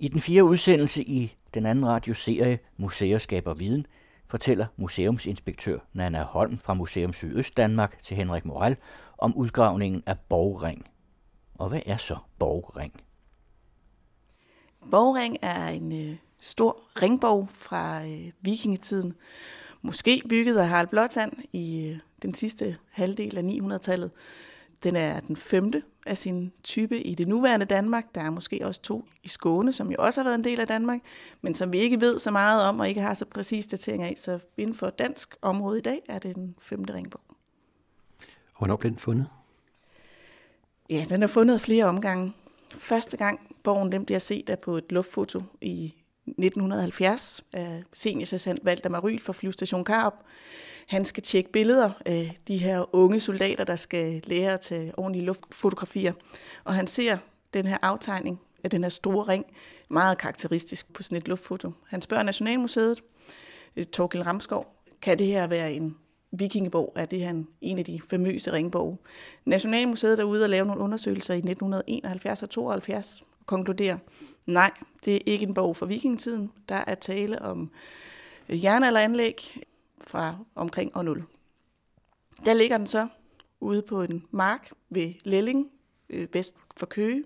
I den fjerde udsendelse i den anden radioserie Museer skaber viden, fortæller museumsinspektør Nana Holm fra Museum Sydøst Danmark til Henrik Moral om udgravningen af Borgring. Og hvad er så Borgring? Borgring er en øh, stor ringborg fra øh, vikingetiden, måske bygget af Harald Blåtand i øh, den sidste halvdel af 900-tallet. Den er den femte af sin type i det nuværende Danmark. Der er måske også to i Skåne, som jo også har været en del af Danmark, men som vi ikke ved så meget om og ikke har så præcis datering af. Så inden for dansk område i dag er det den femte ringborg. Og hvornår blev den fundet? Ja, den er fundet flere omgange. Første gang borgen den bliver set er på et luftfoto i 1970 af seniorsergeant Walter Maryl fra Flyvestation Karup. Han skal tjekke billeder af de her unge soldater, der skal lære at tage ordentlige luftfotografier. Og han ser den her aftegning af den her store ring, meget karakteristisk på sådan et luftfoto. Han spørger Nationalmuseet, øh, Torkel Ramskov, kan det her være en vikingeborg? Er det her en af de famøse ringborg? Nationalmuseet er ude og lave nogle undersøgelser i 1971 og 72 og konkluderer, nej, det er ikke en borg fra vikingetiden. Der er tale om øh, jernalderanlæg, fra omkring år 0. Der ligger den så ude på en mark ved Lelling, øh, vest for Køge.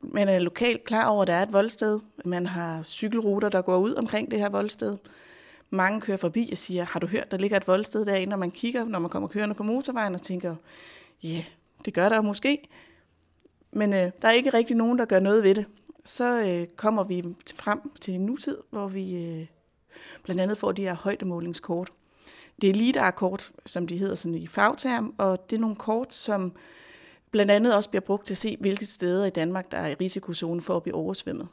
Man er lokalt klar over, at der er et voldsted. Man har cykelruter, der går ud omkring det her voldsted. Mange kører forbi og siger, har du hørt, der ligger et voldsted derinde, når man kigger, når man kommer kørende på motorvejen og tænker, ja, yeah, det gør der måske. Men øh, der er ikke rigtig nogen, der gør noget ved det. Så øh, kommer vi frem til en nutid, hvor vi øh, blandt andet får de her højdemålingskort. Det er LIDAR-kort, som de hedder sådan i fagterm, og det er nogle kort, som blandt andet også bliver brugt til at se, hvilke steder i Danmark, der er i risikozonen for at blive oversvømmet.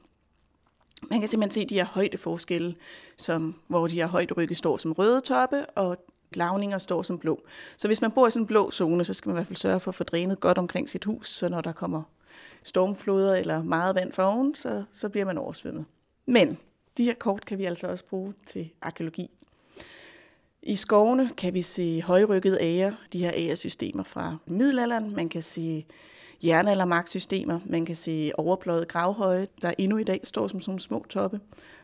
Man kan simpelthen se de her højdeforskelle, som, hvor de her højderygge står som røde toppe, og lavninger står som blå. Så hvis man bor i sådan en blå zone, så skal man i hvert fald sørge for at få drænet godt omkring sit hus, så når der kommer stormfloder eller meget vand fra oven, så, så bliver man oversvømmet. Men de her kort kan vi altså også bruge til arkeologi. I skovene kan vi se højrykkede æger, de her ægersystemer fra middelalderen. Man kan se jernaldermarksystemer, man kan se overpløjet gravhøje, der endnu i dag står som sådan små toppe.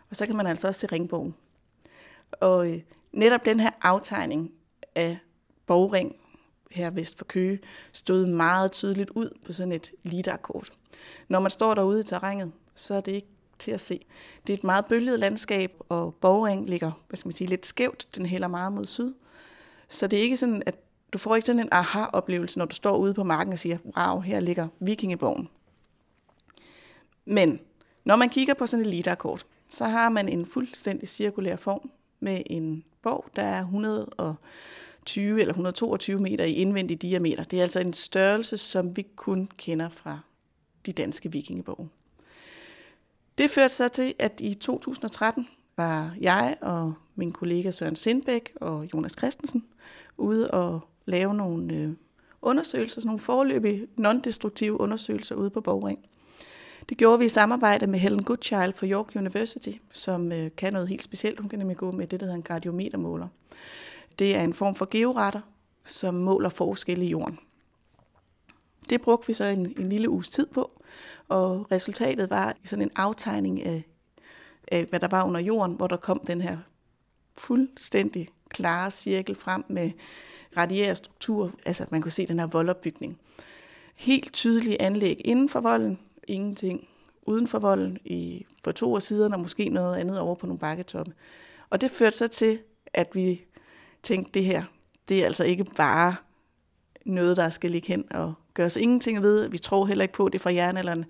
Og så kan man altså også se ringbogen. Og øh, netop den her aftegning af borgring her vest for Køge stod meget tydeligt ud på sådan et lidar-kort. Når man står derude i terrænet, så er det ikke til at se. Det er et meget bølget landskab, og Borgring ligger hvad skal man sige, lidt skævt. Den hælder meget mod syd. Så det er ikke sådan, at du får ikke sådan en aha-oplevelse, når du står ude på marken og siger, wow, her ligger vikingeborgen. Men når man kigger på sådan et lidarkort, så har man en fuldstændig cirkulær form med en borg, der er 120 eller 122 meter i indvendig diameter. Det er altså en størrelse, som vi kun kender fra de danske vikingeborg. Det førte så til, at i 2013 var jeg og min kollega Søren Sindbæk og Jonas Christensen ude og lave nogle øh, undersøgelser, sådan nogle forløbige non-destruktive undersøgelser ude på Borgring. Det gjorde vi i samarbejde med Helen Goodchild fra York University, som øh, kan noget helt specielt. Hun kan nemlig gå med det, der hedder en gradiometermåler. Det er en form for georetter, som måler forskelle i jorden. Det brugte vi så en, en lille uges tid på, og resultatet var sådan en aftegning af, af, hvad der var under jorden, hvor der kom den her fuldstændig klare cirkel frem med radiære struktur, altså at man kunne se den her voldopbygning. Helt tydelige anlæg inden for volden, ingenting uden for volden i, for to af siderne, og måske noget andet over på nogle bakketoppe. Og det førte så til, at vi tænkte, det her, det er altså ikke bare noget, der skal ligge hen og gør os ingenting ved. Vi tror heller ikke på det fra jernalderen.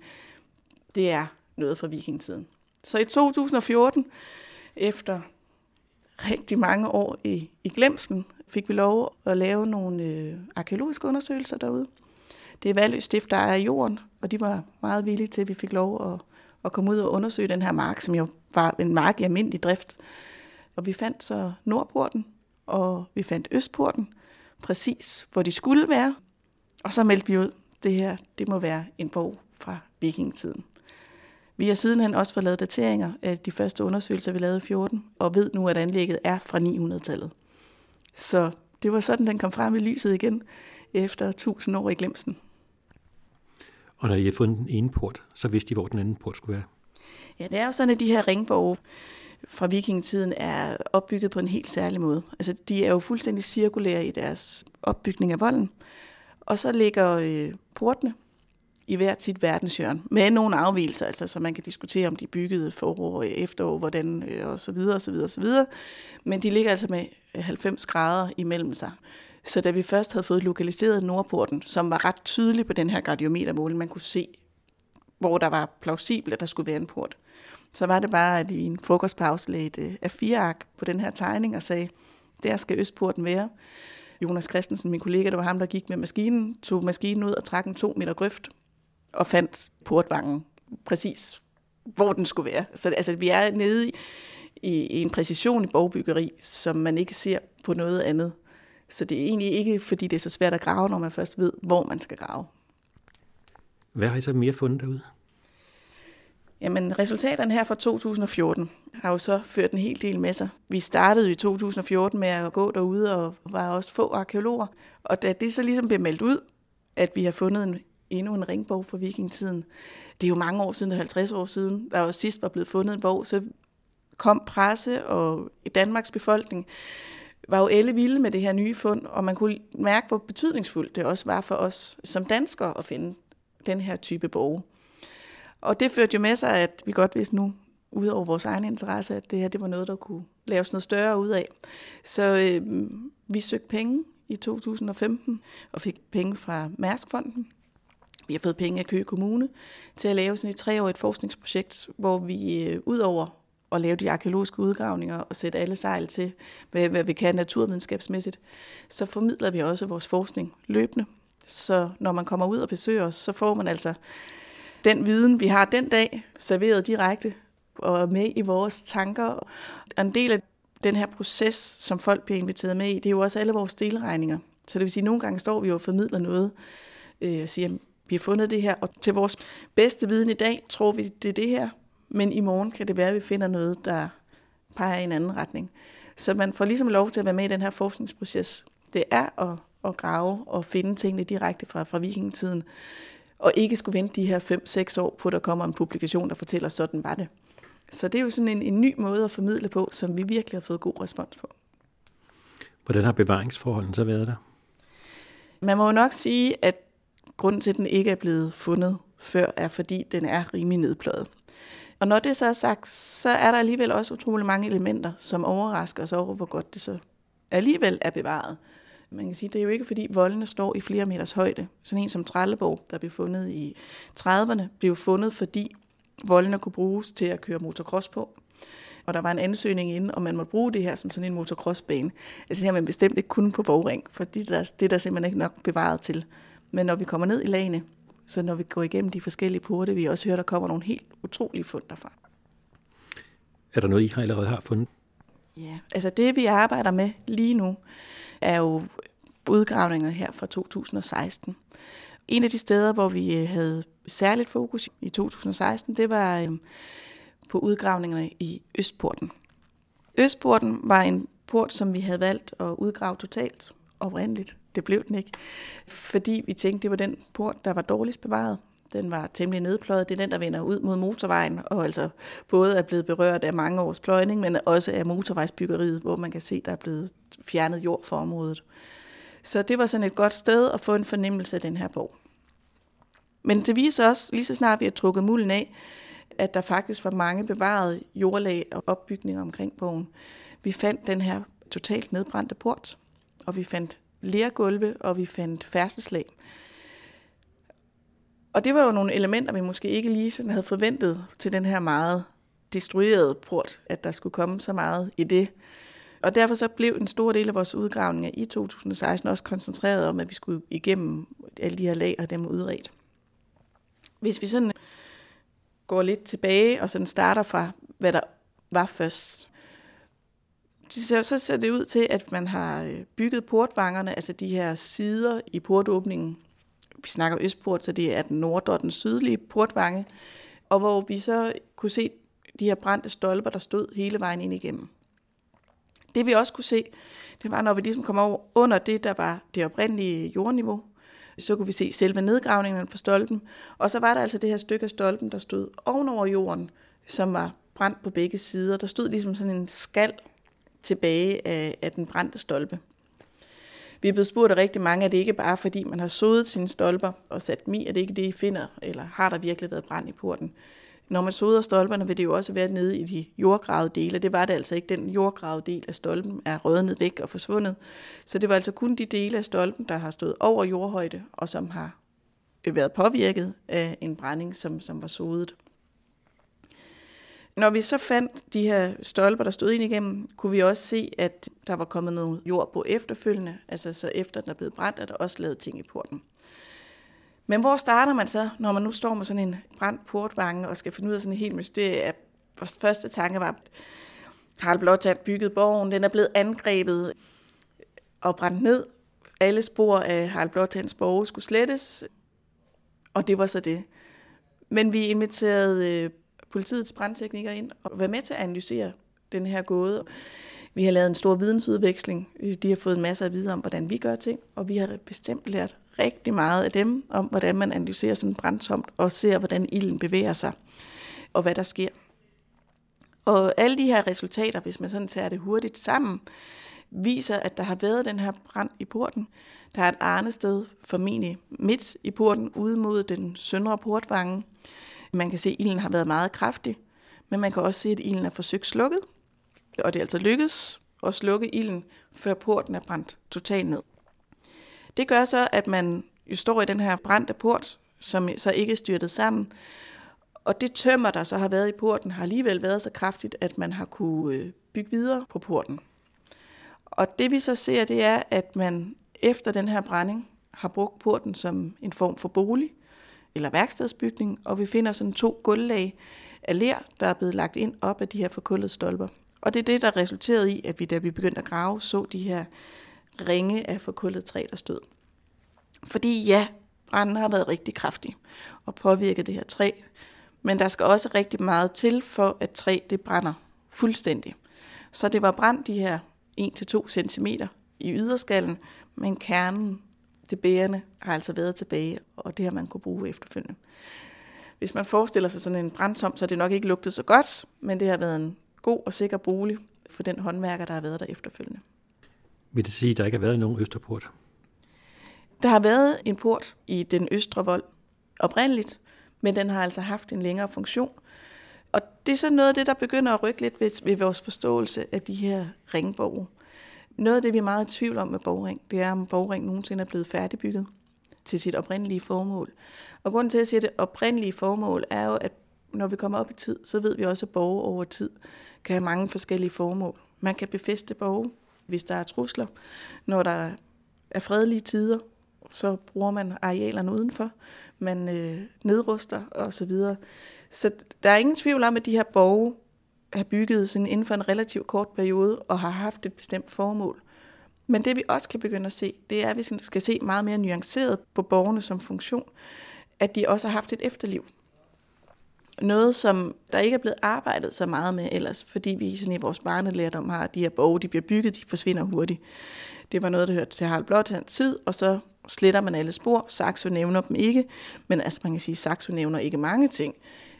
Det er noget fra vikingetiden. Så i 2014, efter rigtig mange år i, i glemsen, fik vi lov at lave nogle øh, arkeologiske undersøgelser derude. Det er Valø Stift, der er i jorden, og de var meget villige til, at vi fik lov at, at komme ud og undersøge den her mark, som jo var en mark i almindelig drift. Og vi fandt så Nordporten, og vi fandt Østporten, præcis hvor de skulle være. Og så meldte vi ud, det her det må være en bog fra vikingetiden. Vi har sidenhen også fået lavet dateringer af de første undersøgelser, vi lavede i 14, og ved nu, at anlægget er fra 900-tallet. Så det var sådan, den kom frem i lyset igen efter 1000 år i glemsen. Og når I har fundet den ene port, så vidste I, hvor den anden port skulle være? Ja, det er jo sådan, at de her ringborge fra vikingetiden er opbygget på en helt særlig måde. Altså, de er jo fuldstændig cirkulære i deres opbygning af volden. Og så ligger øh, portene i hvert sit verdenshjørne, med nogle afvielser, altså, så man kan diskutere, om de byggede forår, øh, efterår, hvordan, øh, og så videre, og så videre, og så videre. Men de ligger altså med øh, 90 grader imellem sig. Så da vi først havde fået lokaliseret Nordporten, som var ret tydelig på den her gardiometermåling, man kunne se, hvor der var plausibelt, at der skulle være en port, så var det bare, at i en frokostpause lagde et øh, af fire ark på den her tegning og sagde, der skal Østporten være. Jonas Christensen, min kollega, det var ham, der gik med maskinen, tog maskinen ud og trak en to meter grøft og fandt portvangen præcis, hvor den skulle være. Så altså, vi er nede i, i en præcision i borgbyggeri, som man ikke ser på noget andet. Så det er egentlig ikke, fordi det er så svært at grave, når man først ved, hvor man skal grave. Hvad har I så mere fundet derude? Jamen, resultaterne her fra 2014 har jo så ført en hel del med sig. Vi startede i 2014 med at gå derude, og var også få arkeologer. Og da det så ligesom blev meldt ud, at vi har fundet en, endnu en ringbog fra vikingetiden, det er jo mange år siden, 50 år siden, der jo sidst var blevet fundet en bog, så kom presse og Danmarks befolkning var jo alle vilde med det her nye fund, og man kunne mærke, hvor betydningsfuldt det også var for os som danskere at finde den her type borg. Og det førte jo med sig, at vi godt vidste nu, ud over vores egen interesse, at det her det var noget, der kunne laves noget større ud af. Så øh, vi søgte penge i 2015 og fik penge fra Mærskfonden. Vi har fået penge af Køge Kommune til at lave sådan et treårigt forskningsprojekt, hvor vi øh, ud over at lave de arkeologiske udgravninger og sætte alle sejl til, hvad, hvad vi kan naturvidenskabsmæssigt, så formidler vi også vores forskning løbende. Så når man kommer ud og besøger os, så får man altså den viden, vi har den dag, serveret direkte og med i vores tanker. Og en del af den her proces, som folk bliver inviteret med i, det er jo også alle vores delregninger. Så det vil sige, at nogle gange står vi og formidler noget øh, og siger, vi har fundet det her, og til vores bedste viden i dag tror vi, det er det her, men i morgen kan det være, at vi finder noget, der peger i en anden retning. Så man får ligesom lov til at være med i den her forskningsproces. Det er at, at grave og finde tingene direkte fra, fra vikingetiden og ikke skulle vente de her 5-6 år på, at der kommer en publikation, der fortæller, sådan var det. Så det er jo sådan en, en ny måde at formidle på, som vi virkelig har fået god respons på. Hvordan har bevaringsforholdene så været der? Man må jo nok sige, at grunden til, at den ikke er blevet fundet før, er fordi den er rimelig nedpløjet. Og når det så er sagt, så er der alligevel også utrolig mange elementer, som overrasker os over, hvor godt det så alligevel er bevaret. Man kan sige, det er jo ikke fordi voldene står i flere meters højde. Sådan en som Trelleborg, der blev fundet i 30'erne, blev fundet fordi voldene kunne bruges til at køre motocross på. Og der var en ansøgning inde, om man måtte bruge det her som sådan en motocrossbane. Altså det har man bestemt ikke kun på Bogring, for det er der, der simpelthen ikke nok bevaret til. Men når vi kommer ned i lagene, så når vi går igennem de forskellige porte, vi også hører, der kommer nogle helt utrolige fund derfra. Er der noget, I har allerede har fundet? Ja, altså det vi arbejder med lige nu, er jo udgravninger her fra 2016. En af de steder, hvor vi øh, havde særligt fokus i 2016, det var øh, på udgravningerne i Østporten. Østporten var en port, som vi havde valgt at udgrave totalt oprindeligt. Det blev den ikke, fordi vi tænkte, det var den port, der var dårligst bevaret. Den var temmelig nedpløjet. Det er den, der vender ud mod motorvejen, og altså både er blevet berørt af mange års pløjning, men også af motorvejsbyggeriet, hvor man kan se, der er blevet fjernet jord for området. Så det var sådan et godt sted at få en fornemmelse af den her borg. Men det viser også, lige så snart vi har trukket mulden af, at der faktisk var mange bevarede jordlag og opbygninger omkring borgen. Vi fandt den her totalt nedbrændte port, og vi fandt lergulve, og vi fandt færdselslag. Og det var jo nogle elementer, vi måske ikke lige sådan havde forventet til den her meget destruerede port, at der skulle komme så meget i det. Og derfor så blev en stor del af vores udgravninger i 2016 også koncentreret om, at vi skulle igennem alle de her lag og dem udredt. Hvis vi sådan går lidt tilbage og sådan starter fra, hvad der var først, så ser det ud til, at man har øh, bygget portvangerne, altså de her sider i portåbningen. Vi snakker Østport, så det er den nord- og den sydlige portvange. Og hvor vi så kunne se de her brændte stolper, der stod hele vejen ind igennem. Det vi også kunne se, det var, når vi ligesom kom over under det, der var det oprindelige jordniveau, så kunne vi se selve nedgravningen på stolpen. Og så var der altså det her stykke af stolpen, der stod ovenover jorden, som var brændt på begge sider. Der stod ligesom sådan en skal tilbage af, af den brændte stolpe. Vi er blevet spurgt af rigtig mange, at det ikke bare fordi man har sodet sine stolper og sat dem i, at det ikke er det, I finder, eller har der virkelig været brand i porten. Når man soder stolperne, vil det jo også være nede i de jordgravede dele. Det var det altså ikke. Den jordgravede del af stolpen er rødnet væk og forsvundet. Så det var altså kun de dele af stolpen, der har stået over jordhøjde, og som har været påvirket af en brænding, som, som var sodet. Når vi så fandt de her stolper, der stod ind igennem, kunne vi også se, at der var kommet noget jord på efterfølgende. Altså så efter den er blevet brændt, er der også lavet ting i porten. Men hvor starter man så, når man nu står med sådan en brændt portvange og skal finde ud af sådan en helt mysterie? At vores første tanke var, at Harald Blåtand byggede borgen, den er blevet angrebet og brændt ned. Alle spor af Harald Blåtands borg skulle slettes, og det var så det. Men vi inviterede øh, politiets brandtekniker ind og være med til at analysere den her gåde. Vi har lavet en stor vidensudveksling. De har fået en masse at vide om, hvordan vi gør ting, og vi har bestemt lært rigtig meget af dem om, hvordan man analyserer sådan en brandtomt og ser, hvordan ilden bevæger sig og hvad der sker. Og alle de her resultater, hvis man sådan tager det hurtigt sammen, viser, at der har været den her brand i porten. Der er et arnested, formentlig midt i porten, ude mod den søndre portvange. Man kan se, at ilden har været meget kraftig, men man kan også se, at ilden er forsøgt slukket, og det er altså lykkedes at slukke ilden, før porten er brændt totalt ned. Det gør så, at man jo står i den her brændte port, som så ikke er styrtet sammen, og det tømmer, der så har været i porten, har alligevel været så kraftigt, at man har kunne øh, bygge videre på porten. Og det vi så ser, det er, at man efter den her brænding har brugt porten som en form for bolig eller værkstedsbygning, og vi finder sådan to gulvlag af ler, der er blevet lagt ind op af de her forkullede stolper. Og det er det, der resulterede i, at vi, da vi begyndte at grave, så de her ringe af forkullet træ, der stod. Fordi ja, branden har været rigtig kraftig og påvirket det her træ, men der skal også rigtig meget til, for at træ det brænder fuldstændig. Så det var brændt de her 1-2 cm i yderskallen, men kernen, det bærende, har altså været tilbage, og det har man kunne bruge efterfølgende. Hvis man forestiller sig sådan en brandtom, så er det nok ikke lugtet så godt, men det har været en god og sikker bolig for den håndværker, der har været der efterfølgende. Vil det sige, at der ikke har været nogen Østerport? Der har været en port i den østre vold oprindeligt, men den har altså haft en længere funktion. Og det er så noget af det, der begynder at rykke lidt ved, ved vores forståelse af de her ringborg. Noget af det, vi er meget i tvivl om med Borgring, det er, om Borgring nogensinde er blevet færdigbygget til sit oprindelige formål. Og grunden til, at jeg siger det oprindelige formål, er jo, at når vi kommer op i tid, så ved vi også, at borge over tid kan have mange forskellige formål. Man kan befeste borge, hvis der er trusler. Når der er fredelige tider, så bruger man arealerne udenfor. Man øh, nedruster og så videre. Så der er ingen tvivl om, at de her borge er bygget sådan inden for en relativt kort periode og har haft et bestemt formål. Men det vi også kan begynde at se, det er, at vi skal se meget mere nuanceret på borgerne som funktion, at de også har haft et efterliv. Noget, som der ikke er blevet arbejdet så meget med ellers, fordi vi sådan i vores barnelærdom har, at de her borgere, de bliver bygget, de forsvinder hurtigt. Det var noget, der hørte til Harald Blåtands tid, og så sletter man alle spor. Saxo nævner dem ikke, men altså man kan sige, at Saxo nævner ikke mange ting.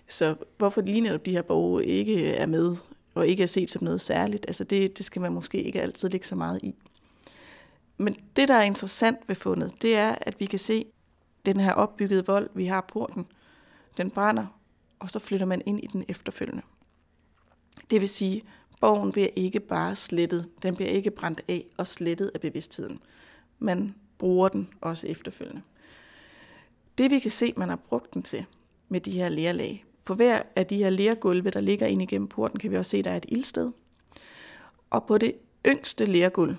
Så hvorfor lige netop de her borge ikke er med, og ikke er set som noget særligt, altså det, det skal man måske ikke altid lægge så meget i. Men det, der er interessant ved fundet, det er, at vi kan se den her opbyggede vold, vi har på den brænder, og så flytter man ind i den efterfølgende. Det vil sige, borgen bliver ikke bare slettet, den bliver ikke brændt af og slettet af bevidstheden. Man bruger den også efterfølgende. Det vi kan se, man har brugt den til med de her lærlag. På hver af de her lergulve, der ligger ind igennem porten, kan vi også se, at der er et ildsted. Og på det yngste lergulv,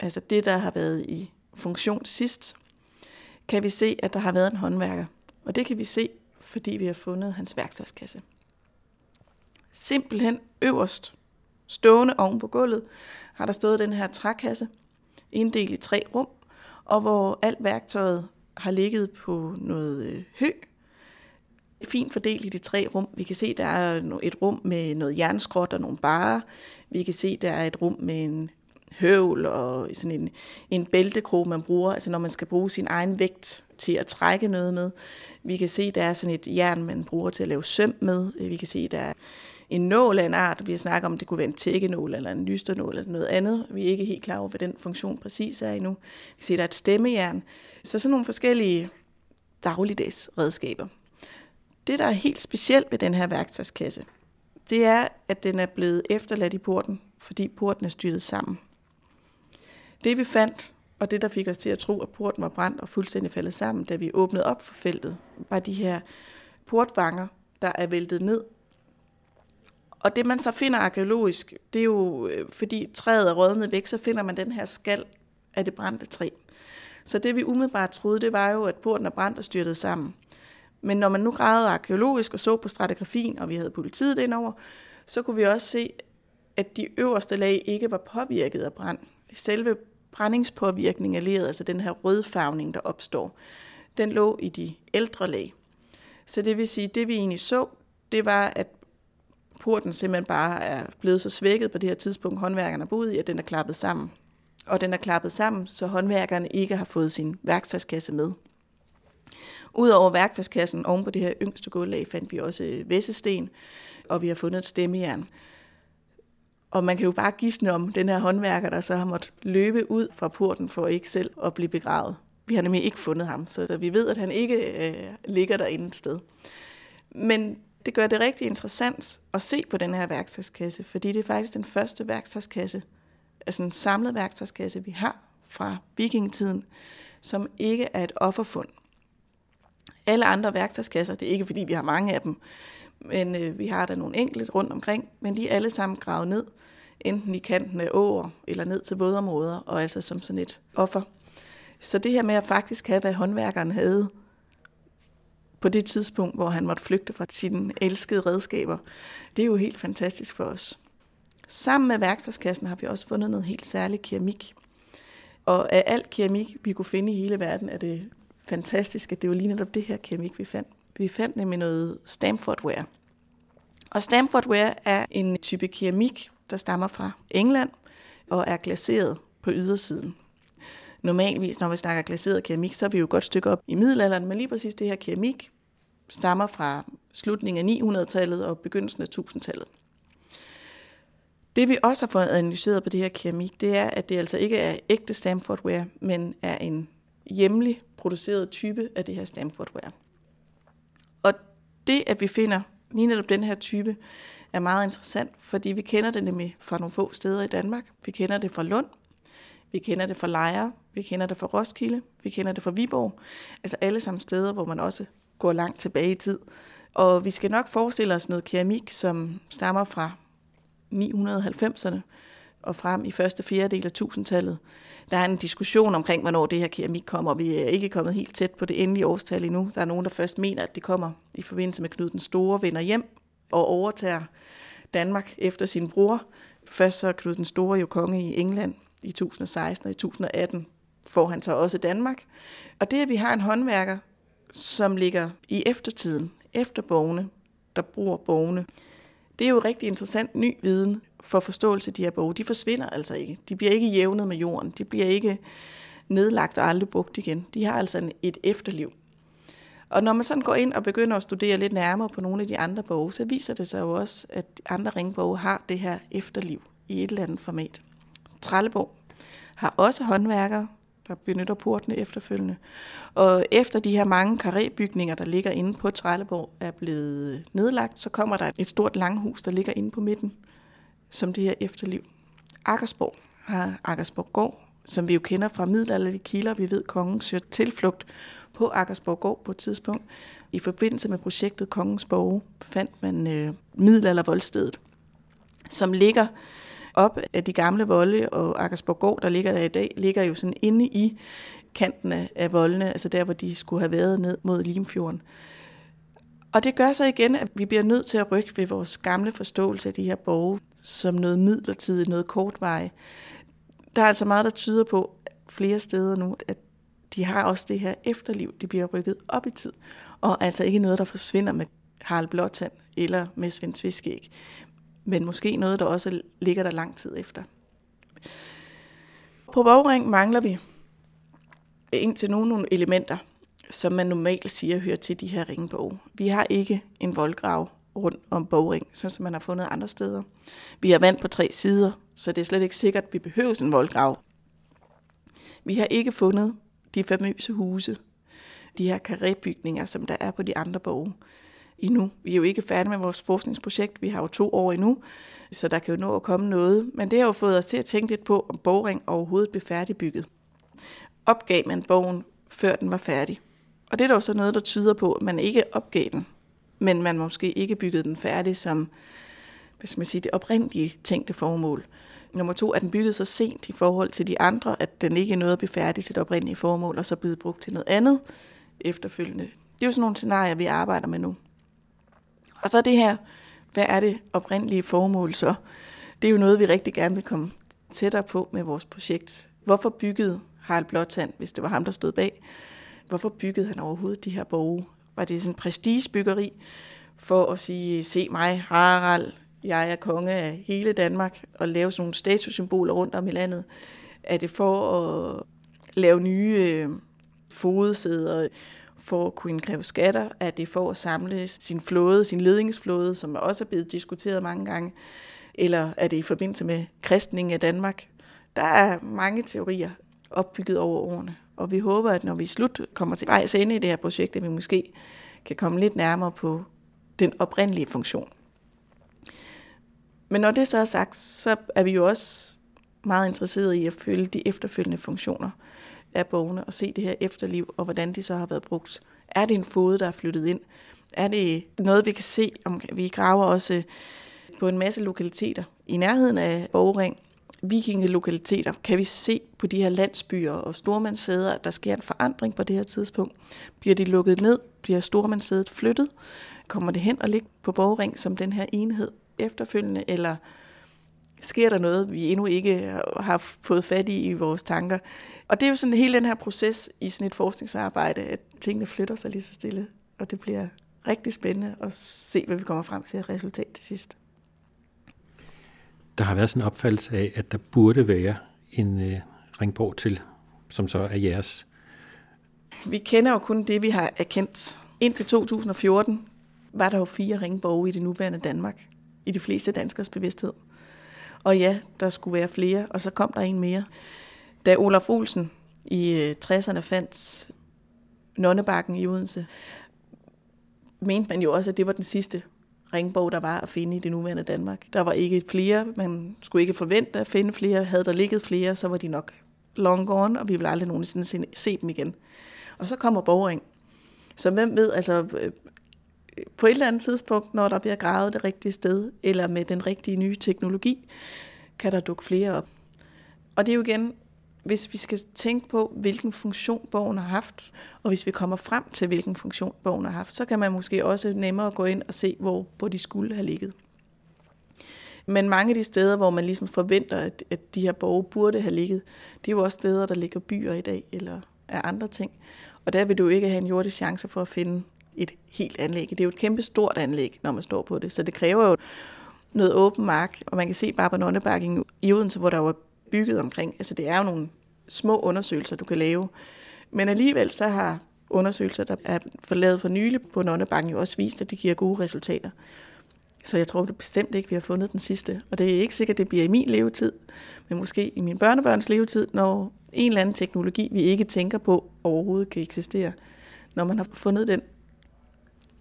altså det, der har været i funktion sidst, kan vi se, at der har været en håndværker. Og det kan vi se, fordi vi har fundet hans værktøjskasse. Simpelthen øverst, stående oven på gulvet, har der stået den her trækasse, inddelt i tre rum, og hvor alt værktøjet har ligget på noget øh, hø, fint fordelt i de tre rum. Vi kan se, der er et rum med noget jernskrot og nogle barer. Vi kan se, der er et rum med en høvl og sådan en, en bæltekrog, man bruger, altså når man skal bruge sin egen vægt til at trække noget med. Vi kan se, der er sådan et jern, man bruger til at lave søm med. Vi kan se, der er en nål af en art. Vi har snakket om, det kunne være en tækkenål eller en lysternål eller noget andet. Vi er ikke helt klar over, hvad den funktion præcis er endnu. Vi kan se, der er et stemmejern. Så sådan nogle forskellige dagligdags redskaber. Det, der er helt specielt ved den her værktøjskasse, det er, at den er blevet efterladt i porten, fordi porten er styrtet sammen. Det vi fandt, og det der fik os til at tro, at porten var brændt og fuldstændig faldet sammen, da vi åbnede op for feltet, var de her portvanger, der er væltet ned. Og det man så finder arkeologisk, det er jo, øh, fordi træet er rådnet væk, så finder man den her skal af det brændte træ. Så det vi umiddelbart troede, det var jo, at porten er brændt og styrtet sammen. Men når man nu gravede arkeologisk og så på stratigrafien, og vi havde politiet indover, så kunne vi også se, at de øverste lag ikke var påvirket af brand. Selve brændingspåvirkningen af leret, altså den her rødfarvning, der opstår, den lå i de ældre lag. Så det vil sige, det vi egentlig så, det var, at porten simpelthen bare er blevet så svækket på det her tidspunkt, håndværkerne boede i, at den er klappet sammen. Og den er klappet sammen, så håndværkerne ikke har fået sin værktøjskasse med. Udover værktøjskassen oven på det her yngste gulvlag fandt vi også øh, væssesten, og vi har fundet et stemmejern. Og man kan jo bare gisne om den her håndværker, der så har måttet løbe ud fra porten for ikke selv at blive begravet. Vi har nemlig ikke fundet ham, så vi ved, at han ikke øh, ligger derinde et sted. Men det gør det rigtig interessant at se på den her værktøjskasse, fordi det er faktisk den første værktøjskasse, altså en samlet værktøjskasse, vi har fra vikingetiden, som ikke er et offerfund. Alle andre værktøjskasser, det er ikke fordi vi har mange af dem, men øh, vi har der nogle enkelte rundt omkring, men de er alle sammen gravet ned, enten i kanten af åer eller ned til vådområder, og altså som sådan et offer. Så det her med at faktisk have, hvad håndværkeren havde på det tidspunkt, hvor han måtte flygte fra sine elskede redskaber, det er jo helt fantastisk for os. Sammen med værktøjskassen har vi også fundet noget helt særligt keramik. Og af alt keramik, vi kunne finde i hele verden, er det fantastisk, at det var lige netop det her keramik, vi fandt. Vi fandt nemlig noget Stamfordware. Og Stamfordware er en type keramik, der stammer fra England og er glaseret på ydersiden. Normalvis, når vi snakker glaseret keramik, så er vi jo et godt stykke op i middelalderen, men lige præcis det her keramik stammer fra slutningen af 900-tallet og begyndelsen af 1000-tallet. Det vi også har fået analyseret på det her keramik, det er, at det altså ikke er ægte Stamfordware, men er en hjemlig produceret type af det her Stanfordware. Og det, at vi finder lige netop den her type, er meget interessant, fordi vi kender det nemlig fra nogle få steder i Danmark. Vi kender det fra Lund, vi kender det fra Lejre, vi kender det fra Roskilde, vi kender det fra Viborg. Altså alle sammen steder, hvor man også går langt tilbage i tid. Og vi skal nok forestille os noget keramik, som stammer fra 990'erne og frem i første fjerdedel af tusindtallet. Der er en diskussion omkring, hvornår det her keramik kommer. Vi er ikke kommet helt tæt på det endelige årstal endnu. Der er nogen, der først mener, at det kommer i forbindelse med Knud den Store vender hjem og overtager Danmark efter sin bror. Først så er Knud den Store jo konge i England i 1016 og i 1018 får han så også Danmark. Og det, at vi har en håndværker, som ligger i eftertiden, efter borgene, der bruger borgene, det er jo rigtig interessant ny viden for forståelse af de her behov, De forsvinder altså ikke. De bliver ikke jævnet med jorden. De bliver ikke nedlagt og aldrig brugt igen. De har altså et efterliv. Og når man sådan går ind og begynder at studere lidt nærmere på nogle af de andre borge, så viser det sig jo også, at andre ringborge har det her efterliv i et eller andet format. Trelleborg har også håndværkere, der benytter portene efterfølgende. Og efter de her mange karébygninger, der ligger inde på Trelleborg, er blevet nedlagt, så kommer der et stort langhus, der ligger inde på midten, som det her efterliv. Akkersborg har Akkersborg Gård, som vi jo kender fra middelalderlige kilder. Vi ved, at kongen søger tilflugt på Akkersborg Gård på et tidspunkt. I forbindelse med projektet Kongens Borge fandt man øh, middelaldervoldstedet, som ligger op af de gamle volde, og Akkersborg Gård, der ligger der i dag, ligger jo sådan inde i kanten af voldene, altså der, hvor de skulle have været ned mod Limfjorden. Og det gør så igen, at vi bliver nødt til at rykke ved vores gamle forståelse af de her borge som noget midlertidigt, noget kortvarigt. Der er altså meget, der tyder på flere steder nu, at de har også det her efterliv, de bliver rykket op i tid, og altså ikke noget, der forsvinder med Harald Blåtand eller med Svend Tviskæg, men måske noget, der også ligger der lang tid efter. På Borgring mangler vi indtil nogle, nogle elementer, som man normalt siger hører til de her ringborg. Vi har ikke en voldgrav rundt om bogring, sådan som man har fundet andre steder. Vi har vand på tre sider, så det er slet ikke sikkert, at vi behøver en voldgrav. Vi har ikke fundet de famøse huse, de her karébygninger, som der er på de andre borge endnu. Vi er jo ikke færdige med vores forskningsprojekt, vi har jo to år endnu, så der kan jo nå at komme noget. Men det har jo fået os til at tænke lidt på, om Borgring overhovedet blev færdigbygget. Opgav man borgen, før den var færdig? Og det er dog så noget, der tyder på, at man ikke opgav den, men man måske ikke byggede den færdig som hvad skal man sige, det oprindelige tænkte formål. Nummer to, er den bygget så sent i forhold til de andre, at den ikke er noget at blive færdig til det oprindelige formål, og så blev brugt til noget andet efterfølgende. Det er jo sådan nogle scenarier, vi arbejder med nu. Og så det her, hvad er det oprindelige formål så? Det er jo noget, vi rigtig gerne vil komme tættere på med vores projekt. Hvorfor byggede Harald Blåtand, hvis det var ham, der stod bag? Hvorfor byggede han overhovedet de her borge? Var det sådan prestigebyggeri for at sige, se mig, Harald, jeg er konge af hele Danmark, og lave sådan nogle statussymboler rundt om i landet? Er det for at lave nye øh, fodsæder, for at kunne indkræve skatter? Er det for at samle sin flåde, sin ledningsflåde, som også er blevet diskuteret mange gange? Eller er det i forbindelse med kristningen af Danmark? Der er mange teorier opbygget over årene, og vi håber, at når vi slut kommer til vejs ende i det her projekt, at vi måske kan komme lidt nærmere på den oprindelige funktion. Men når det så er sagt, så er vi jo også meget interesserede i at følge de efterfølgende funktioner af bogene og se det her efterliv, og hvordan de så har været brugt. Er det en fod, der er flyttet ind? Er det noget, vi kan se? Om vi graver også på en masse lokaliteter i nærheden af Borgring, vikingelokaliteter, kan vi se på de her landsbyer og stormandssæder, at der sker en forandring på det her tidspunkt. Bliver de lukket ned? Bliver stormandssædet flyttet? Kommer det hen og ligge på Borgring som den her enhed efterfølgende, eller sker der noget, vi endnu ikke har fået fat i i vores tanker. Og det er jo sådan hele den her proces i sådan et forskningsarbejde, at tingene flytter sig lige så stille, og det bliver rigtig spændende at se, hvad vi kommer frem til resultat til sidst. Der har været sådan en opfattelse af, at der burde være en øh, ringborg til, som så er jeres. Vi kender jo kun det, vi har erkendt. Indtil 2014 var der jo fire ringborge i det nuværende Danmark, i de fleste danskers bevidsthed. Og ja, der skulle være flere, og så kom der en mere. Da Olaf Olsen i øh, 60'erne fandt Nonnebakken i Odense, mente man jo også, at det var den sidste ringborg, der var at finde i det nuværende Danmark. Der var ikke flere, man skulle ikke forvente at finde flere. Havde der ligget flere, så var de nok long gone, og vi ville aldrig nogensinde se dem igen. Og så kommer Boring. Så hvem ved, altså øh, på et eller andet tidspunkt, når der bliver gravet det rigtige sted, eller med den rigtige nye teknologi, kan der dukke flere op. Og det er jo igen, hvis vi skal tænke på, hvilken funktion bogen har haft, og hvis vi kommer frem til, hvilken funktion bogen har haft, så kan man måske også nemmere gå ind og se, hvor, hvor de skulle have ligget. Men mange af de steder, hvor man ligesom forventer, at, at de her borge burde have ligget, det er jo også steder, der ligger byer i dag, eller er andre ting. Og der vil du ikke have en jordisk chance for at finde et helt anlæg. Det er jo et kæmpe stort anlæg, når man står på det, så det kræver jo noget åben mark, og man kan se bare på Nonnebakken i Odense, hvor der var bygget omkring. Altså det er jo nogle små undersøgelser, du kan lave. Men alligevel så har undersøgelser, der er forlavet for nylig på Nonnebakken, jo også vist, at det giver gode resultater. Så jeg tror det bestemt ikke, vi har fundet den sidste. Og det er ikke sikkert, det bliver i min levetid, men måske i min børnebørns levetid, når en eller anden teknologi, vi ikke tænker på overhovedet kan eksistere. Når man har fundet den,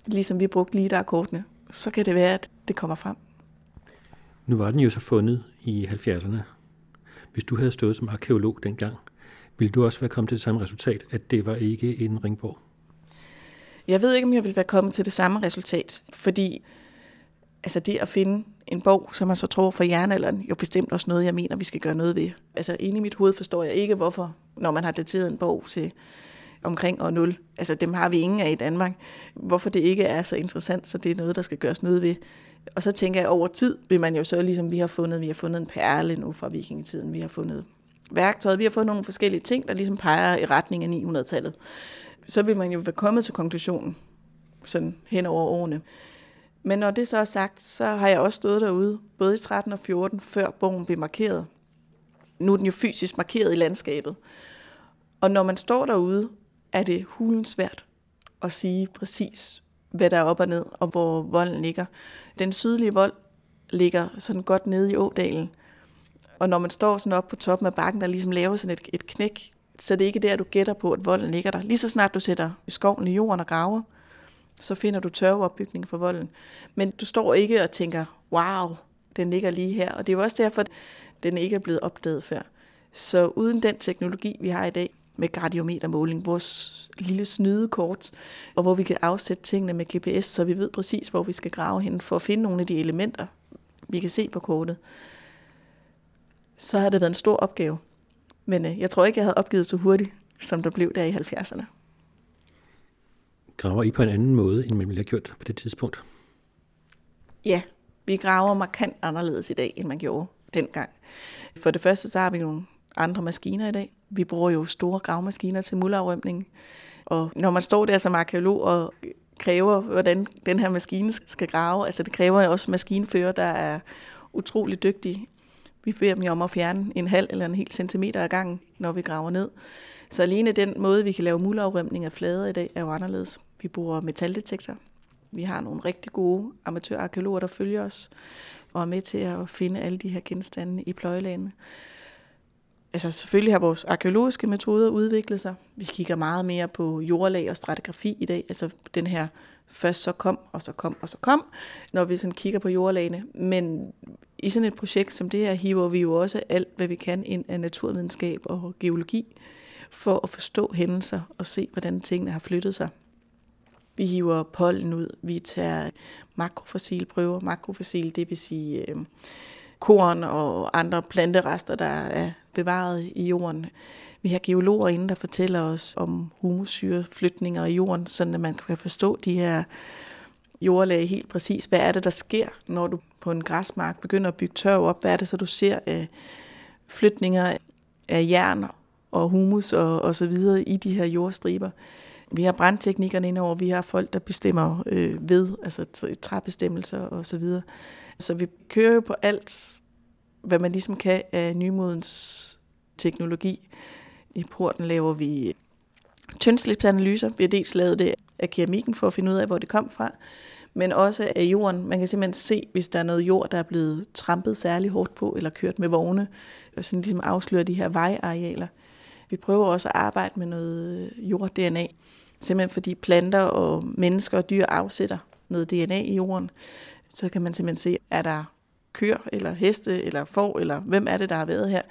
ligesom vi brugte lige der kortene, så kan det være, at det kommer frem. Nu var den jo så fundet i 70'erne. Hvis du havde stået som arkeolog dengang, ville du også være kommet til det samme resultat, at det var ikke en ringborg? Jeg ved ikke, om jeg ville være kommet til det samme resultat, fordi altså det at finde en bog, som man så tror for jernalderen, jo bestemt også noget, jeg mener, vi skal gøre noget ved. Altså inde i mit hoved forstår jeg ikke, hvorfor, når man har dateret en bog til omkring år 0, altså dem har vi ingen af i Danmark, hvorfor det ikke er så interessant, så det er noget, der skal gøres noget ved. Og så tænker jeg, over tid vil man jo så, ligesom vi har fundet, vi har fundet en perle nu fra vikingetiden, vi har fundet værktøjet, vi har fundet nogle forskellige ting, der ligesom peger i retning af 900-tallet. Så vil man jo være kommet til konklusionen, sådan hen over årene. Men når det så er sagt, så har jeg også stået derude, både i 13 og 14, før bogen blev markeret. nu er den jo fysisk markeret i landskabet. Og når man står derude, er det hulens svært at sige præcis, hvad der er op og ned, og hvor volden ligger. Den sydlige vold ligger sådan godt nede i ådalen. Og når man står sådan op på toppen af bakken, der ligesom laver sådan et, et knæk, så det er ikke der, du gætter på, at volden ligger der. Lige så snart du sætter skoven i jorden og graver, så finder du tørveopbygning for volden. Men du står ikke og tænker, wow, den ligger lige her. Og det er jo også derfor, at den ikke er blevet opdaget før. Så uden den teknologi, vi har i dag, med gradiometermåling, vores lille snydekort, og hvor vi kan afsætte tingene med GPS, så vi ved præcis, hvor vi skal grave hen for at finde nogle af de elementer, vi kan se på kortet, så har det været en stor opgave. Men øh, jeg tror ikke, jeg havde opgivet så hurtigt, som der blev der i 70'erne. Graver I på en anden måde, end man ville have gjort på det tidspunkt? Ja, vi graver markant anderledes i dag, end man gjorde dengang. For det første, så har vi nogle andre maskiner i dag. Vi bruger jo store gravmaskiner til mulderafrømning. Og når man står der som arkeolog og kræver, hvordan den her maskine skal grave, altså det kræver også maskinfører, der er utrolig dygtige. Vi beder dem jo om at fjerne en halv eller en hel centimeter ad gangen, når vi graver ned. Så alene den måde, vi kan lave mulderafrømning af flader i dag, er jo anderledes. Vi bruger metaldetektor. Vi har nogle rigtig gode amatørarkeologer, der følger os og er med til at finde alle de her genstande i pløjelagene. Altså selvfølgelig har vores arkeologiske metoder udviklet sig. Vi kigger meget mere på jordlag og stratigrafi i dag. Altså den her først så kom, og så kom, og så kom, når vi sådan kigger på jordlagene. Men i sådan et projekt som det her, hiver vi jo også alt, hvad vi kan ind af naturvidenskab og geologi, for at forstå hændelser og se, hvordan tingene har flyttet sig. Vi hiver pollen ud, vi tager makrofossilprøver. Makrofossil, det vil sige øh, korn og andre planterester, der er bevaret i jorden. Vi har geologer inde, der fortæller os om humusyreflytninger i jorden, så man kan forstå de her jordlag helt præcis. Hvad er det, der sker, når du på en græsmark begynder at bygge tørv op? Hvad er det så, du ser af flytninger af jern og humus og, og så videre i de her jordstriber? Vi har brandteknikkerne indover, vi har folk, der bestemmer øh, ved, altså træbestemmelser og så videre. Så vi kører jo på alt, hvad man ligesom kan af nymodens teknologi. I porten laver vi tyndslipsanalyser. Vi har dels lavet det af keramikken for at finde ud af, hvor det kom fra, men også af jorden. Man kan simpelthen se, hvis der er noget jord, der er blevet trampet særlig hårdt på, eller kørt med vogne, og sådan ligesom afslører de her vejarealer. Vi prøver også at arbejde med noget jord-DNA, simpelthen fordi planter og mennesker og dyr afsætter noget DNA i jorden. Så kan man simpelthen se, er der køer, eller heste, eller får, eller hvem er det, der har været her.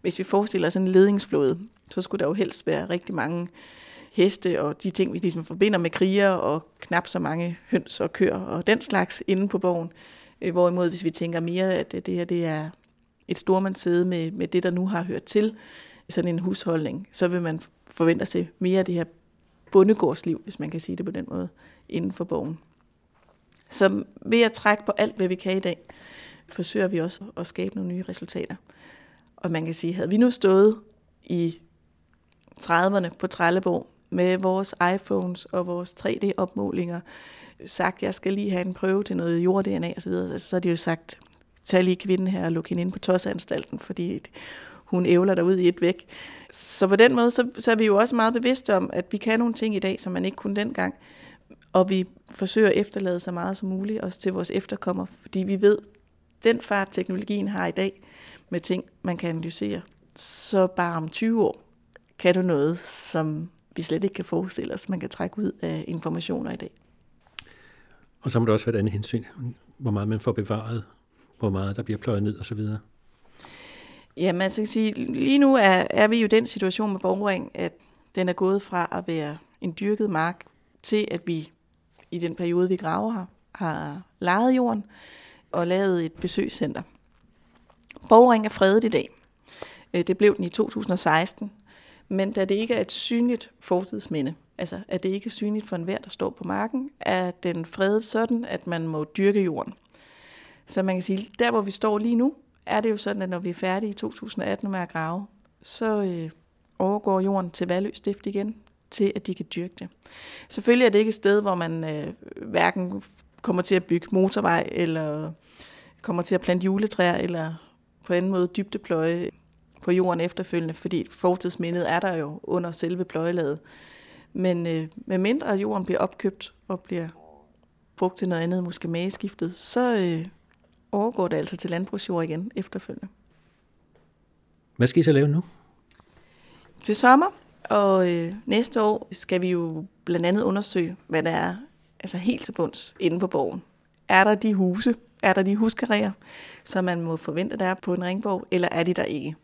Hvis vi forestiller os en ledingsflåde, så skulle der jo helst være rigtig mange heste og de ting, vi ligesom forbinder med kriger og knap så mange høns og køer og den slags inde på borgen. Øh, hvorimod hvis vi tænker mere, at øh, det her det er et stormandssæde med, med det, der nu har hørt til, sådan en husholdning, så vil man forvente se mere af det her bondegårdsliv, hvis man kan sige det på den måde, inden for bogen. Så ved at trække på alt, hvad vi kan i dag, forsøger vi også at skabe nogle nye resultater. Og man kan sige, havde vi nu stået i 30'erne på Trelleborg med vores iPhones og vores 3D-opmålinger, sagt, jeg skal lige have en prøve til noget jord-DNA osv., så har de jo sagt, tag lige kvinden her og luk hende ind på tosanstalten, fordi hun ævler der ud i et væk. Så på den måde, så, så er vi jo også meget bevidste om, at vi kan nogle ting i dag, som man ikke kunne dengang. Og vi forsøger at efterlade så meget som muligt, også til vores efterkommere, fordi vi ved, den fart, teknologien har i dag, med ting, man kan analysere, så bare om 20 år kan du noget, som vi slet ikke kan forestille os, man kan trække ud af informationer i dag. Og så må der også være et andet hensyn, hvor meget man får bevaret, hvor meget der bliver pløjet ned osv. Ja, man skal sige, lige nu er, er vi jo i den situation med borgring, at den er gået fra at være en dyrket mark til, at vi i den periode, vi graver her, har lejet jorden og lavet et besøgscenter. Borgring er fredet i dag. Øh, det blev den i 2016, men da det ikke er et synligt fortidsminde, altså at det ikke er synligt for enhver, der står på marken, er den fredet sådan, at man må dyrke jorden. Så man kan sige, der hvor vi står lige nu, er det jo sådan, at når vi er færdige i 2018 med at grave, så øh, overgår jorden til Valø Stift igen, til at de kan dyrke det. Selvfølgelig er det ikke et sted, hvor man øh, hverken kommer til at bygge motorvej, eller kommer til at plante juletræer, eller på anden måde dybdepløje på jorden efterfølgende, fordi fortidsmindet er der jo under selve pløjelaget. Men øh, med mindre at jorden bliver opkøbt og bliver brugt til noget andet, måske mageskiftet, så øh, overgår det altså til landbrugsjord igen efterfølgende. Hvad skal I så lave nu? Til sommer og øh, næste år skal vi jo blandt andet undersøge, hvad der er altså helt til bunds inde på borgen. Er der de huse, er der de huskarriere, som man må forvente, der er på en ringborg, eller er de der ikke?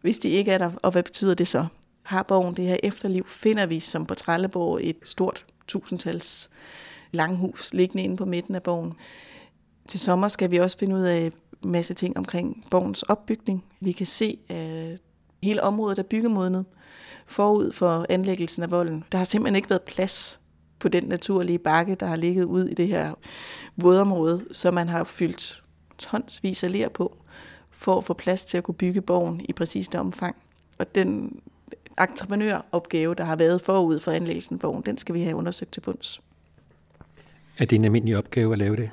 Hvis de ikke er der, og hvad betyder det så? Har borgen det her efterliv, finder vi som på Trelleborg et stort tusindtals langhus liggende inde på midten af borgen. Til sommer skal vi også finde ud af en masse ting omkring borgens opbygning. Vi kan se, at hele området er byggemodnet forud for anlæggelsen af volden. Der har simpelthen ikke været plads på den naturlige bakke, der har ligget ud i det her vådområde, så man har fyldt tonsvis af ler på, for at få plads til at kunne bygge borgen i præcis det omfang. Og den entreprenøropgave, der har været forud for anlæggelsen af borgen, den skal vi have undersøgt til bunds. Er det en almindelig opgave at lave det?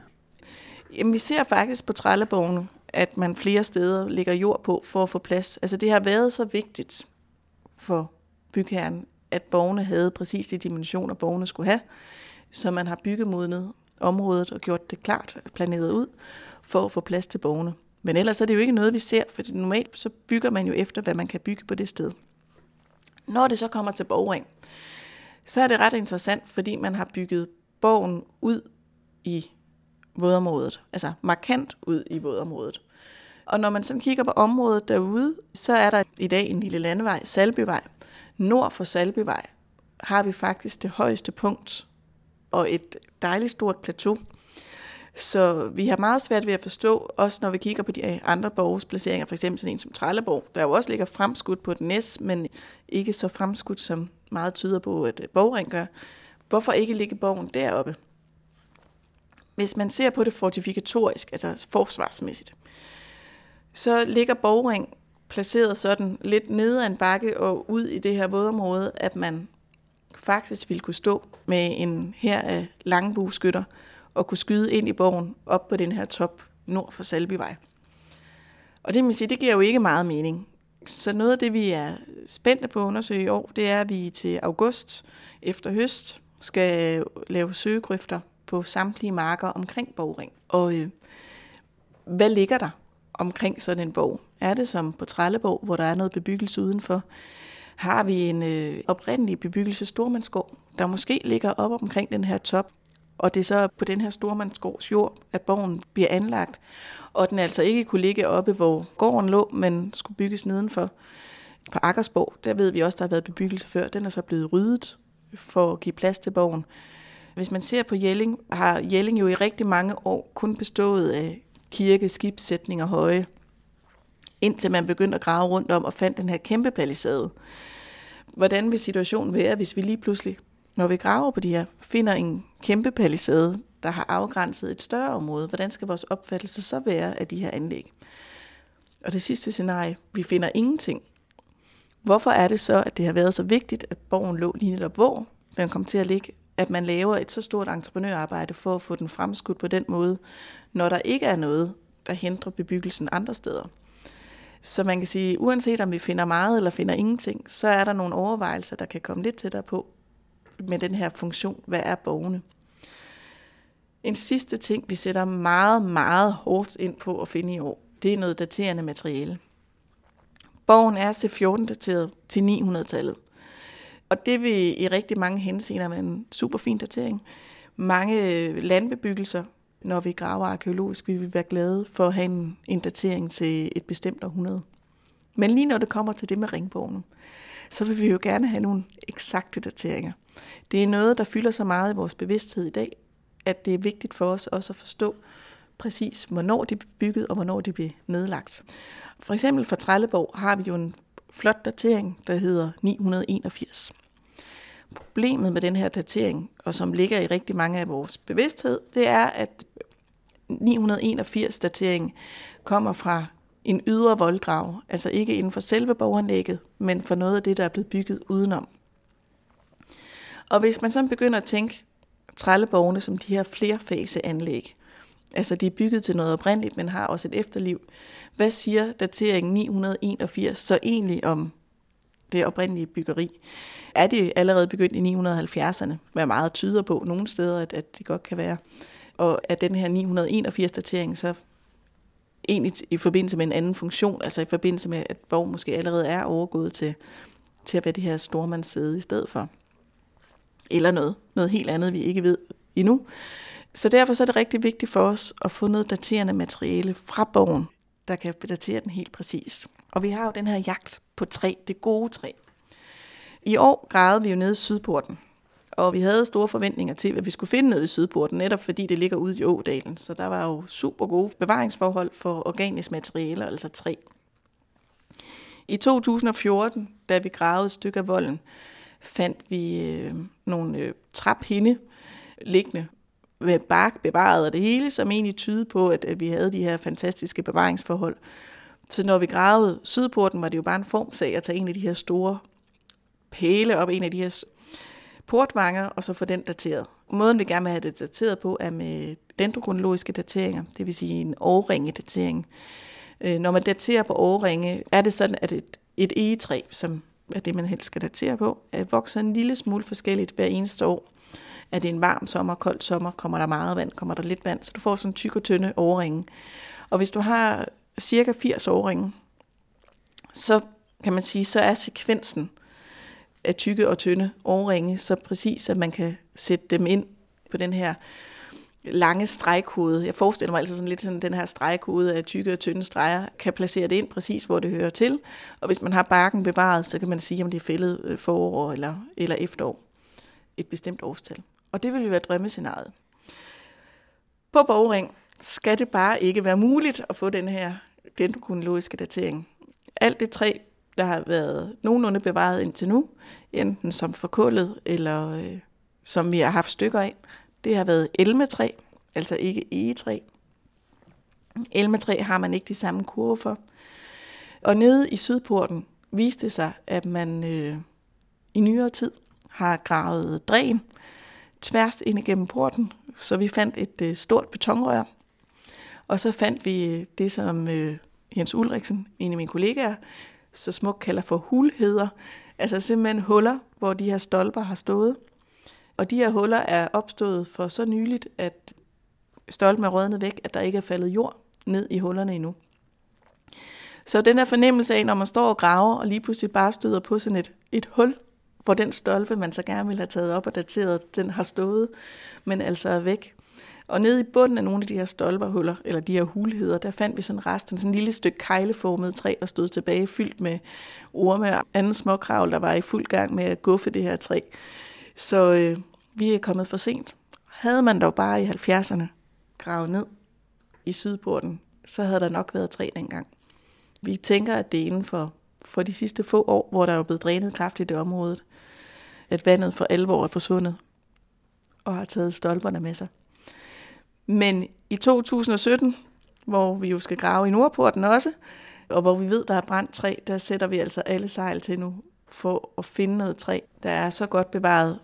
Jamen, vi ser faktisk på trælleborgene, at man flere steder lægger jord på for at få plads. Altså det har været så vigtigt for bygherren, at borgerne havde præcis de dimensioner, borgerne skulle have, så man har byggemodnet området og gjort det klart planeret ud for at få plads til borgerne. Men ellers er det jo ikke noget, vi ser, for normalt så bygger man jo efter, hvad man kan bygge på det sted. Når det så kommer til borgring, så er det ret interessant, fordi man har bygget borgen ud i vådområdet, altså markant ud i vådområdet. Og når man sådan kigger på området derude, så er der i dag en lille landevej, Salbyvej. Nord for Salbyvej har vi faktisk det højeste punkt og et dejligt stort plateau. Så vi har meget svært ved at forstå, også når vi kigger på de andre borgs placeringer, for eksempel sådan en som Trelleborg, der jo også ligger fremskudt på et næs, men ikke så fremskudt, som meget tyder på, at borgring gør. Hvorfor ikke ligge borgen deroppe? Hvis man ser på det fortifikatorisk, altså forsvarsmæssigt, så ligger borgring placeret sådan lidt nede ad en bakke og ud i det her vådområde, at man faktisk ville kunne stå med en her af langbueskytter og kunne skyde ind i borgen op på den her top nord for Salbyvej. Og det, man siger, det giver jo ikke meget mening. Så noget af det, vi er spændte på at undersøge i år, det er, at vi til august efter høst skal lave søgegrøfter på samtlige marker omkring Borgring. Og øh, hvad ligger der omkring sådan en borg? Er det som på Trelleborg, hvor der er noget bebyggelse udenfor? Har vi en øh, oprindelig bebyggelse Stormandsgård, der måske ligger op omkring den her top, og det er så på den her Stormandsgårds jord, at borgen bliver anlagt, og den altså ikke kunne ligge oppe, hvor gården lå, men skulle bygges nedenfor. På Akkersborg, der ved vi også, der har været bebyggelse før, den er så blevet ryddet for at give plads til borgen. Hvis man ser på Jelling, har Jelling jo i rigtig mange år kun bestået af kirke, skibssætning og høje, indtil man begyndte at grave rundt om og fandt den her kæmpe palisade. Hvordan vil situationen være, hvis vi lige pludselig, når vi graver på de her, finder en kæmpe palisade, der har afgrænset et større område? Hvordan skal vores opfattelse så være af de her anlæg? Og det sidste scenarie, vi finder ingenting. Hvorfor er det så, at det har været så vigtigt, at borgen lå lige netop hvor den kom til at ligge, at man laver et så stort entreprenørarbejde for at få den fremskudt på den måde, når der ikke er noget, der hindrer bebyggelsen andre steder. Så man kan sige, uanset om vi finder meget eller finder ingenting, så er der nogle overvejelser, der kan komme lidt tættere på med den her funktion. Hvad er borgerne? En sidste ting, vi sætter meget, meget hårdt ind på at finde i år, det er noget daterende materiale. Borgen er C14-dateret til 900-tallet. Og det vil i rigtig mange henseender være en super fin datering. Mange øh, landbebyggelser, når vi graver arkeologisk, vil vi være glade for at have en, en datering til et bestemt århundrede. Men lige når det kommer til det med ringbogen, så vil vi jo gerne have nogle eksakte dateringer. Det er noget, der fylder så meget i vores bevidsthed i dag, at det er vigtigt for os også at forstå præcis, hvornår de blev bygget og hvornår de blev nedlagt. For eksempel for Trelleborg har vi jo en flot datering, der hedder 981. Problemet med den her datering, og som ligger i rigtig mange af vores bevidsthed, det er, at 981-datering kommer fra en ydre voldgrav, altså ikke inden for selve borgeranlægget, men for noget af det, der er blevet bygget udenom. Og hvis man så begynder at tænke trælleborgene som de her flerfaseanlæg, Altså, de er bygget til noget oprindeligt, men har også et efterliv. Hvad siger dateringen 981 så egentlig om det oprindelige byggeri? Er det allerede begyndt i 970'erne, hvad meget tyder på nogle steder, at, at det godt kan være? Og er den her 981-datering så egentlig i forbindelse med en anden funktion, altså i forbindelse med, at borg måske allerede er overgået til, til at være det her stormandssæde i stedet for? Eller noget, noget helt andet, vi ikke ved endnu. Så derfor så er det rigtig vigtigt for os at få noget daterende materiale fra borgen, der kan datere den helt præcist. Og vi har jo den her jagt på træ, det gode træ. I år gravede vi jo nede i Sydporten, og vi havde store forventninger til, hvad vi skulle finde nede i Sydporten, netop fordi det ligger ude i Ådalen. Så der var jo super gode bevaringsforhold for organisk materiale, altså træ. I 2014, da vi gravede et stykke af volden, fandt vi øh, nogle øh, traphinde liggende med bark bevaret og det hele, som egentlig tyder på, at, at vi havde de her fantastiske bevaringsforhold. Så når vi gravede Sydporten, var det jo bare en formsag at tage en af de her store pæle op, en af de her portvanger, og så få den dateret. Måden vi gerne vil have det dateret på, er med dendrokronologiske dateringer, det vil sige en årringedatering. datering øh, når man daterer på årringe, er det sådan, at et, et egetræ, som er det, man helst skal datere på, øh, vokser en lille smule forskelligt hver eneste år. Er det en varm sommer, kold sommer, kommer der meget vand, kommer der lidt vand, så du får sådan en tyk og tynde overringe. Og hvis du har cirka 80 årringe, så kan man sige, så er sekvensen af tykke og tynde årringe så præcis, at man kan sætte dem ind på den her lange stregkode. Jeg forestiller mig altså sådan lidt sådan den her stregkode af tykke og tynde streger, kan placere det ind præcis, hvor det hører til. Og hvis man har barken bevaret, så kan man sige, om det er fældet øh, forår eller, eller efterår. Et bestemt årstal. Og det vil jo være drømmescenariet. På borgring skal det bare ikke være muligt at få den her dendrokronologiske datering. Alt det træ, der har været nogenlunde bevaret indtil nu, enten som forkullet eller øh, som vi har haft stykker af, det har været elmetræ, altså ikke egetræ. Elmetræ har man ikke de samme kurve for. Og nede i Sydporten viste det sig, at man øh, i nyere tid har gravet dræn tværs ind igennem porten, så vi fandt et øh, stort betonrør. Og så fandt vi øh, det, som øh, Jens Ulriksen, en af mine kollegaer, så smukt kalder for hulheder. Altså simpelthen huller, hvor de her stolper har stået. Og de her huller er opstået for så nyligt, at stolpen er rådnet væk, at der ikke er faldet jord ned i hullerne endnu. Så den her fornemmelse af, når man står og graver, og lige pludselig bare støder på sådan et, et hul, hvor den stolpe, man så gerne vil have taget op og dateret, den har stået, men altså er væk. Og nede i bunden af nogle af de her stolperhuller, eller de her hulheder, der fandt vi sådan resten, sådan en lille stykke kejleformet træ, der stod tilbage, fyldt med orme og anden småkravl, der var i fuld gang med at guffe det her træ. Så øh, vi er kommet for sent. Havde man dog bare i 70'erne gravet ned i Sydporten, så havde der nok været træ dengang. Vi tænker, at det er inden for, for de sidste få år, hvor der er blevet drænet kraftigt i området, at vandet for alvor er forsvundet og har taget stolperne med sig. Men i 2017, hvor vi jo skal grave i Nordporten også, og hvor vi ved, der er brændt træ, der sætter vi altså alle sejl til nu for at finde noget træ, der er så godt bevaret,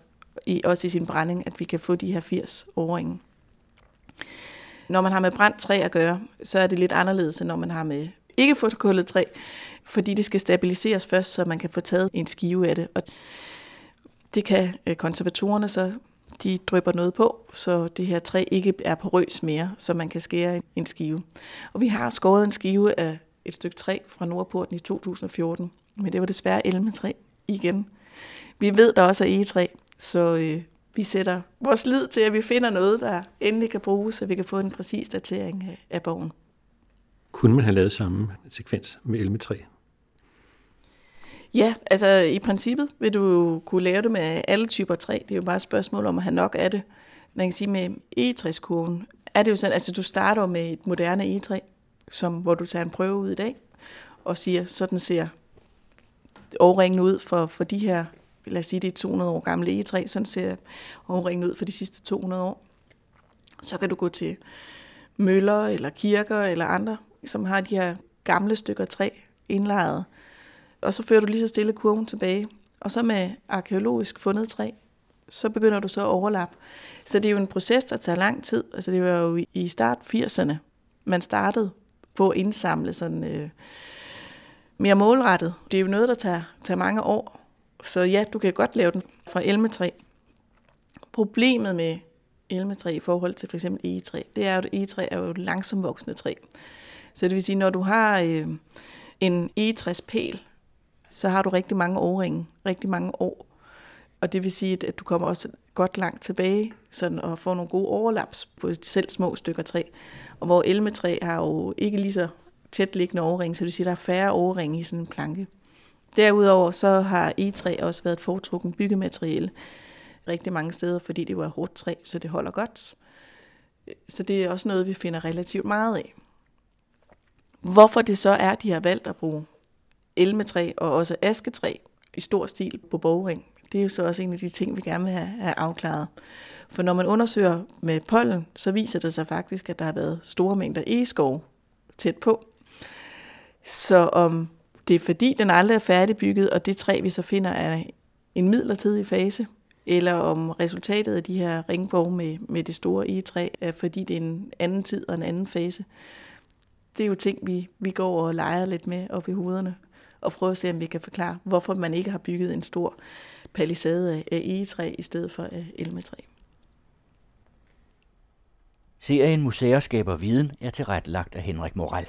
i, også i sin brænding, at vi kan få de her 80 årringe. Når man har med brændt træ at gøre, så er det lidt anderledes, end når man har med ikke fotokullet træ, fordi det skal stabiliseres først, så man kan få taget en skive af det. Og det kan øh, konservatorerne så, de drypper noget på, så det her træ ikke er porøs mere, så man kan skære en skive. Og vi har skåret en skive af et stykke træ fra Nordporten i 2014, men det var desværre elmetræ igen. Vi ved, der også er egetræ, så øh, vi sætter vores lid til, at vi finder noget, der endelig kan bruges, så vi kan få en præcis datering af, af bogen. Kunne man have lavet samme sekvens med elmetræ? Ja, altså i princippet vil du kunne lave det med alle typer træ. Det er jo bare et spørgsmål om at have nok af det. Man kan sige med egetræskurven, er det jo sådan, altså du starter med et moderne egetræ, som, hvor du tager en prøve ud i dag, og siger, sådan ser årringen ud for, for de her, lad os sige, det er 200 år gamle egetræ, sådan ser årringen ud for de sidste 200 år. Så kan du gå til møller eller kirker eller andre, som har de her gamle stykker træ indlejret, og så fører du lige så stille kurven tilbage. Og så med arkeologisk fundet træ, så begynder du så at overlappe. Så det er jo en proces, der tager lang tid. Altså det var jo i start 80'erne, man startede på at indsamle sådan øh, mere målrettet. Det er jo noget, der tager, tager mange år. Så ja, du kan godt lave den fra elmetræ. Problemet med elmetræ i forhold til for eksempel egetræ, det er jo, at egetræ er jo et langsomt voksende træ. Så det vil sige, når du har øh, en egetræspæl, så har du rigtig mange årringe, rigtig mange år. Og det vil sige, at du kommer også godt langt tilbage sådan, og får nogle gode overlaps på selv små stykker træ. Og hvor elmetræ har jo ikke lige så tæt liggende overring, så det vil sige, at der er færre overring i sådan en planke. Derudover så har egetræ også været et foretrukken byggemateriale rigtig mange steder, fordi det var hårdt træ, så det holder godt. Så det er også noget, vi finder relativt meget af. Hvorfor det så er, de har valgt at bruge elmetræ og også asketræ i stor stil på bogring, det er jo så også en af de ting, vi gerne vil have, have afklaret. For når man undersøger med pollen, så viser det sig faktisk, at der har været store mængder egeskov tæt på. Så om det er fordi, den aldrig er færdigbygget, og det træ, vi så finder, er en midlertidig fase, eller om resultatet af de her ringborg med, med det store egetræ er, fordi det er en anden tid og en anden fase. Det er jo ting, vi, vi går og leger lidt med op i hovederne, og prøver at se, om vi kan forklare, hvorfor man ikke har bygget en stor palisade af egetræ i stedet for af elmetræ. Serien Museer skaber viden er tilrettelagt af Henrik Moral.